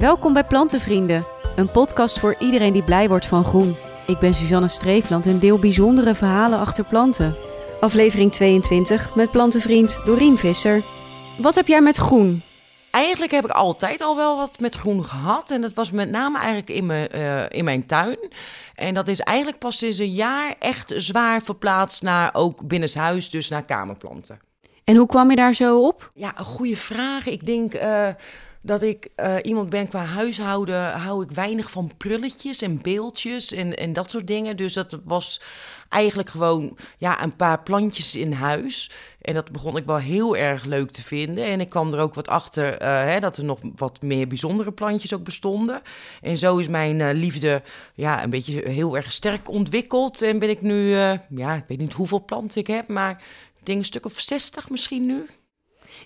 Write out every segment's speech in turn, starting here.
Welkom bij Plantenvrienden, een podcast voor iedereen die blij wordt van groen. Ik ben Suzanne Streefland en deel bijzondere verhalen achter planten. Aflevering 22 met plantenvriend Dorien Visser. Wat heb jij met groen? Eigenlijk heb ik altijd al wel wat met groen gehad. En dat was met name eigenlijk in mijn, eh, in mijn tuin. En dat is eigenlijk pas sinds een jaar echt zwaar verplaatst naar ook binnenshuis, dus naar kamerplanten. En hoe kwam je daar zo op? Ja, een goede vraag. Ik denk eh, dat ik eh, iemand ben qua huishouden, hou ik weinig van prulletjes en beeldjes en, en dat soort dingen. Dus dat was eigenlijk gewoon ja, een paar plantjes in huis. En dat begon ik wel heel erg leuk te vinden. En ik kwam er ook wat achter eh, hè, dat er nog wat meer bijzondere plantjes ook bestonden. En zo is mijn eh, liefde ja, een beetje heel erg sterk ontwikkeld. En ben ik nu, ja, ik weet niet hoeveel planten ik heb, maar ik denk een stuk of 60 misschien nu.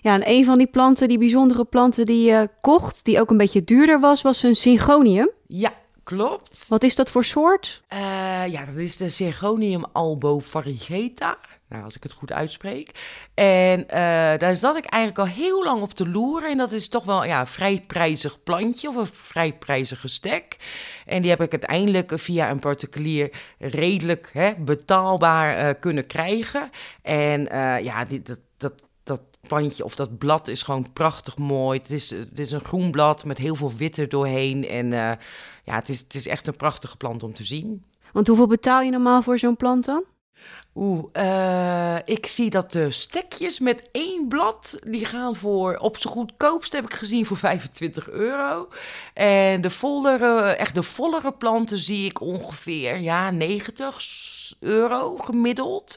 Ja, en een van die planten, die bijzondere planten die je kocht, die ook een beetje duurder was, was een syngonium. Ja, klopt. Wat is dat voor soort? Eh, ja, dat is de Syngonium albo variegata. Nou, als ik het goed uitspreek. En eh, daar zat ik eigenlijk al heel lang op te loeren. En dat is toch wel ja, een vrij prijzig plantje of een vrij prijzige stek. En die heb ik uiteindelijk via een particulier redelijk hè, betaalbaar eh, kunnen krijgen. En ja, die, dat, dat plantje of dat blad is gewoon prachtig mooi. Het is, het is een groen blad met heel veel wit er doorheen. En eh, ja, het is, het is echt een prachtige plant om te zien. Want hoeveel betaal je normaal voor zo'n plant dan? Oeh, eh, ik zie dat de stekjes met één blad, die gaan voor, op z'n goedkoopst heb ik gezien, voor 25 euro. En de vollere, echt de vollere planten zie ik ongeveer, ja, 90 euro gemiddeld.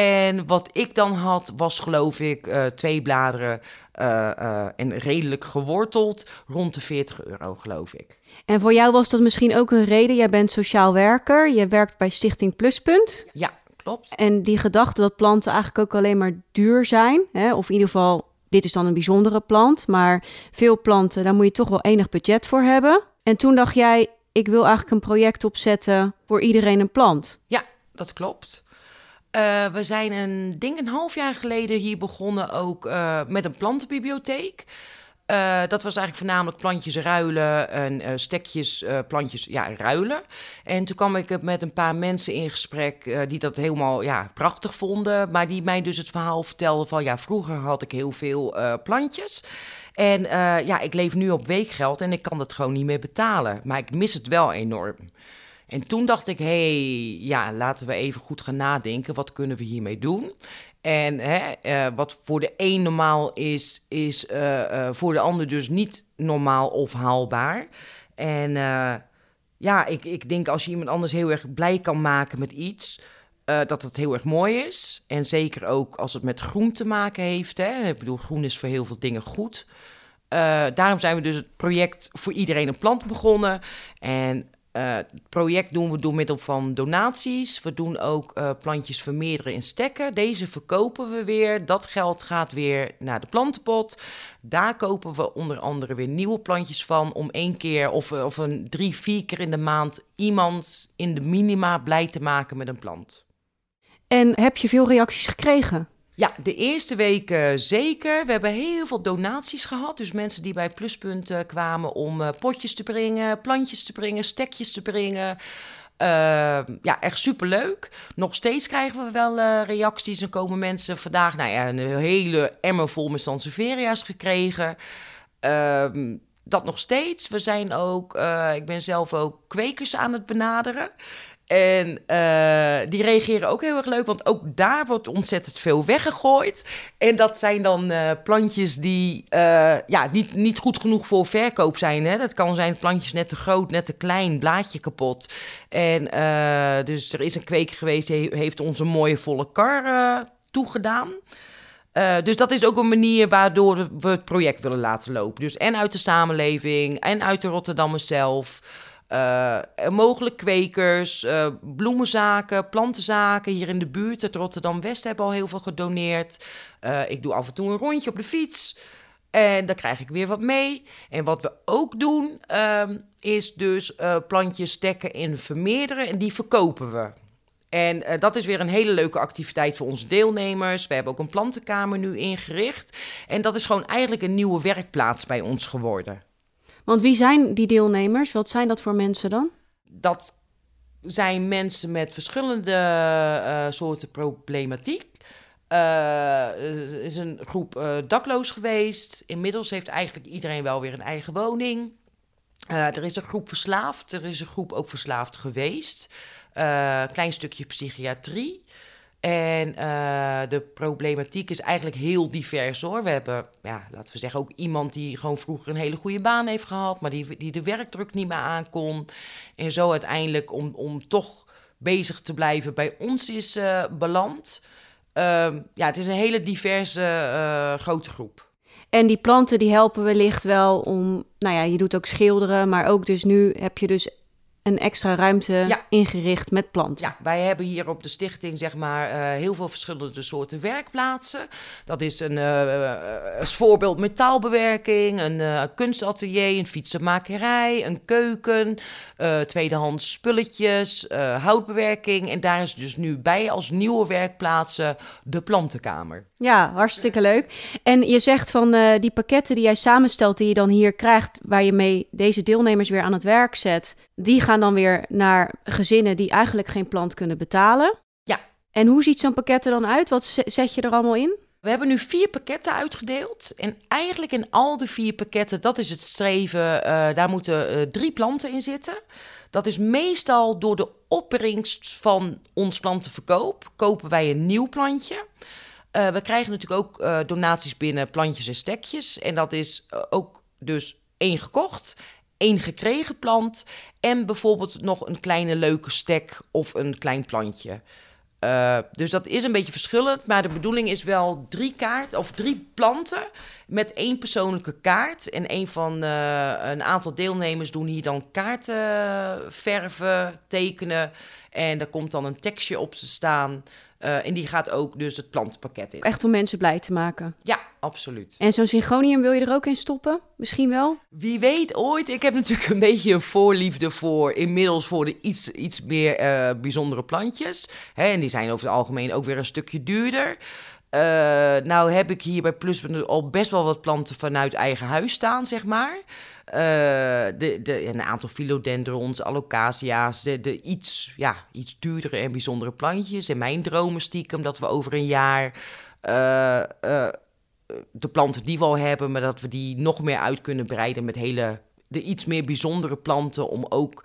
En wat ik dan had, was geloof ik eh, twee bladeren eh, eh, en redelijk geworteld, rond de 40 euro geloof ik. En voor jou was dat misschien ook een reden. Jij bent sociaal werker, je werkt bij Stichting Pluspunt. Ja, klopt. En die gedachte dat planten eigenlijk ook alleen maar duur zijn, hè, of in ieder geval, dit is dan een bijzondere plant, maar veel planten, daar moet je toch wel enig budget voor hebben. En toen dacht jij, ik wil eigenlijk een project opzetten voor iedereen een plant. Ja, dat klopt. Uh, we zijn een ding een half jaar geleden hier begonnen ook uh, met een plantenbibliotheek. Uh, dat was eigenlijk voornamelijk plantjes ruilen en stekjes, plantjes ja, ruilen. En toen kwam ik met een paar mensen in gesprek die dat helemaal ja, prachtig vonden. Maar die mij dus het verhaal vertelden van ja, vroeger had ik heel veel plantjes. En ja, ik leef nu op weekgeld en ik kan dat gewoon niet meer betalen. Maar ik mis het wel enorm. En toen dacht ik, hey, ja, laten we even goed gaan nadenken. Wat kunnen we hiermee doen? En hè, uh, wat voor de een normaal is, is uh, uh, voor de ander dus niet normaal of haalbaar. En ja, ik, ik denk als je iemand anders heel erg blij kan maken met iets, dat het heel erg mooi is. En zeker ook als het met groen te maken heeft. Hè. Ik bedoel, groen is voor heel veel dingen goed. daarom zijn we dus het project voor iedereen een plant begonnen. En het project doen we door middel van donaties. We doen ook uh, plantjes vermeerderen in stekken. Deze verkopen we weer. Dat geld gaat weer naar de plantenpot. Daar kopen we onder andere weer nieuwe plantjes van. Om één keer of, of een drie, vier keer in de maand iemand in de minima blij te maken met een plant. En heb je veel reacties gekregen? Ja, de eerste weken zeker. We hebben heel veel donaties gehad. Dus mensen die bij Pluspunt kwamen om uh, potjes te brengen, plantjes te brengen, stekjes te brengen. Uh, ja, echt superleuk. Nog steeds krijgen we wel uh, reacties. En komen mensen vandaag, nou ja, een hele emmer vol met Sanseveria's gekregen. Uh, dat nog steeds. We zijn ook, ik ben zelf ook kwekers aan het benaderen. En uh, die reageren ook heel erg leuk, want ook daar wordt ontzettend veel weggegooid. En dat zijn dan uh, plantjes die uh, ja, niet, niet goed genoeg voor verkoop zijn. Hè? Dat kan zijn plantjes net te groot, net te klein, blaadje kapot. En dus er is een kweker geweest, die heeft ons een mooie volle kar toegedaan. Uh, dus dat is ook een manier waardoor we het project willen laten lopen. Dus en uit de samenleving en uit de Rotterdammers zelf. Uh, mogelijk kwekers, uh, bloemenzaken, plantenzaken hier in de buurt. Het Rotterdam-West hebben al heel veel gedoneerd. Uh, ik doe af en toe een rondje op de fiets. En dan krijg ik weer wat mee. En wat we ook doen, ehm, is dus plantjes stekken en vermeerderen. En die verkopen we. En dat is weer een hele leuke activiteit voor onze deelnemers. We hebben ook een plantenkamer nu ingericht. En dat is gewoon eigenlijk een nieuwe werkplaats bij ons geworden. Want wie zijn die deelnemers? Wat zijn dat voor mensen dan? Dat zijn mensen met verschillende uh, soorten problematiek. Uh, is een groep uh, dakloos geweest. Inmiddels heeft eigenlijk iedereen wel weer een eigen woning. er is een groep verslaafd. Er is een groep ook verslaafd geweest. klein stukje psychiatrie. En uh, de problematiek is eigenlijk heel divers hoor. We hebben, ja, laten we zeggen, ook iemand die gewoon vroeger een hele goede baan heeft gehad, maar die, die de werkdruk niet meer aankon. En zo uiteindelijk om, om toch bezig te blijven bij ons is uh, beland. Uh, ja, het is een hele diverse uh, grote groep. En die planten die helpen wellicht wel om, nou ja, je doet ook schilderen, maar ook dus nu heb je dus een extra ruimte ingericht met planten. Ja, wij hebben hier op de stichting zeg maar uh, heel veel verschillende soorten werkplaatsen. Dat is een uh, als voorbeeld metaalbewerking, een uh, kunstatelier, een fietsenmakerij, een keuken, tweedehands spulletjes, houtbewerking. En daar is dus nu bij als nieuwe werkplaatsen de plantenkamer. Ja, hartstikke leuk. En je zegt van die pakketten die jij samenstelt, die je dan hier krijgt, waar je mee deze deelnemers weer aan het werk zet, die gaan dan weer naar gezinnen die eigenlijk geen plant kunnen betalen. Ja. En hoe ziet zo'n pakket er dan uit? Wat zet je er allemaal in? We hebben nu vier pakketten uitgedeeld. En eigenlijk in al de vier pakketten, dat is het streven, uh, daar moeten uh, drie planten in zitten. Dat is meestal door de opbrengst van ons plantenverkoop, kopen wij een nieuw plantje. Uh, we krijgen natuurlijk ook donaties binnen plantjes en stekjes. En dat is ook dus één gekocht, één gekregen plant en bijvoorbeeld nog een kleine leuke stek of een klein plantje. dus dat is een beetje verschillend, maar de bedoeling is wel drie kaart of drie planten met één persoonlijke kaart. En een van een aantal deelnemers doen hier dan kaarten verven, tekenen. En daar komt dan een tekstje op te staan. Uh, en die gaat ook dus het plantenpakket in. Echt om mensen blij te maken. Ja, absoluut. En zo'n syngonium wil je er ook in stoppen? Misschien wel? Wie weet ooit. Ik heb natuurlijk een beetje een voorliefde voor inmiddels voor de iets, iets meer uh, bijzondere plantjes. Hè, en die zijn over het algemeen ook weer een stukje duurder. Uh, nou heb ik hier bij Pluspunt al best wel wat planten vanuit eigen huis staan, zeg maar. Uh, de, de, een aantal philodendrons, alocasia's, de, de iets, ja, iets duurdere en bijzondere plantjes. En mijn dromen stiekem dat we over een jaar uh, uh, de planten die we al hebben, maar dat we die nog meer uit kunnen breiden met hele, de iets meer bijzondere planten om ook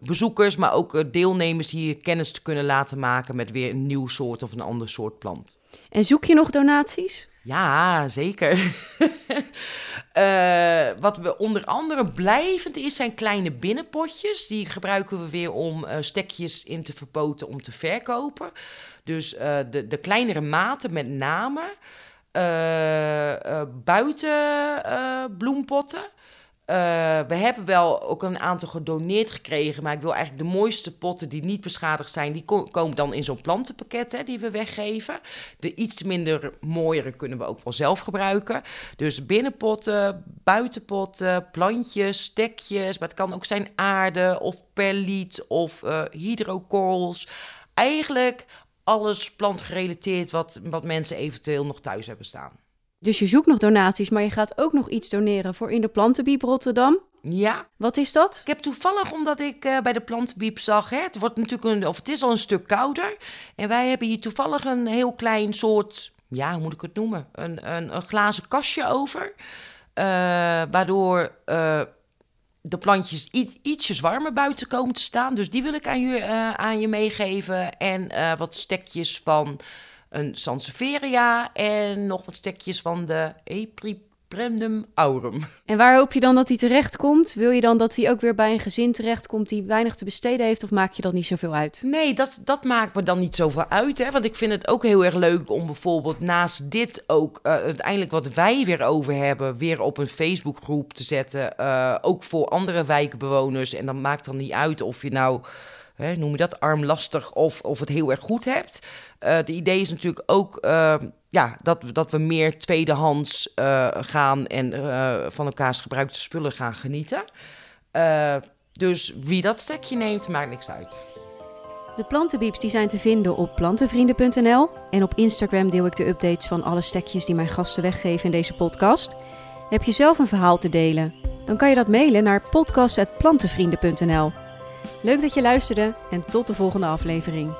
bezoekers, maar ook deelnemers hier kennis te kunnen laten maken met weer een nieuw soort of een ander soort plant. En zoek je nog donaties? Ja, zeker. uh, wat we onder andere blijvend is, zijn kleine binnenpotjes. Die gebruiken we weer om uh, stekjes in te verpoten om te verkopen. Dus uh, de, de kleinere maten met name. buiten bloempotten. Uh, we hebben wel ook een aantal gedoneerd gekregen, maar ik wil eigenlijk de mooiste potten die niet beschadigd zijn, die ko komen dan in zo'n plantenpakket hè, die we weggeven. De iets minder mooiere kunnen we ook wel zelf gebruiken. Dus binnenpotten, buitenpotten, plantjes, stekjes, maar het kan ook zijn aarde of perliet of uh, hydrokorrels. Eigenlijk alles plantgerelateerd wat, wat mensen eventueel nog thuis hebben staan. Dus je zoekt nog donaties, maar je gaat ook nog iets doneren voor in de Plantenbiep Rotterdam. Ja. Wat is dat? Ik heb toevallig, omdat ik uh, bij de Plantenbiep zag, hè, het wordt natuurlijk een, of het is al een stuk kouder. En wij hebben hier toevallig een heel klein soort, ja, hoe moet ik het noemen? Een, een, een glazen kastje over. Uh, waardoor uh, de plantjes iets, ietsjes warmer buiten komen te staan. Dus die wil ik aan je, aan je meegeven. En wat stekjes van een Sansevieria en nog wat stekjes van de Epripremnum aurum. En waar hoop je dan dat hij terechtkomt? Wil je dan dat hij ook weer bij een gezin terechtkomt die weinig te besteden heeft, of maak je dat niet zoveel uit? Nee, dat, dat maakt me dan niet zoveel uit. Hè? Want ik vind het ook heel erg leuk om bijvoorbeeld naast dit ook uh, uiteindelijk wat wij weer over hebben, weer op een Facebookgroep te zetten. Uh, ook voor andere wijkbewoners. En dan maakt dan niet uit of je nou noem je dat, armlastig of, of het heel erg goed hebt. Uh, de idee is natuurlijk ook uh, ja, dat, dat we meer tweedehands uh, gaan en van elkaars gebruikte spullen gaan genieten. dus wie dat stekje neemt, maakt niks uit. De plantenbieps die zijn te vinden op plantenvrienden.nl en op Instagram deel ik de updates van alle stekjes die mijn gasten weggeven in deze podcast. Heb je zelf een verhaal te delen? dan kan je dat mailen naar podcast.plantenvrienden.nl. Leuk dat je luisterde en tot de volgende aflevering.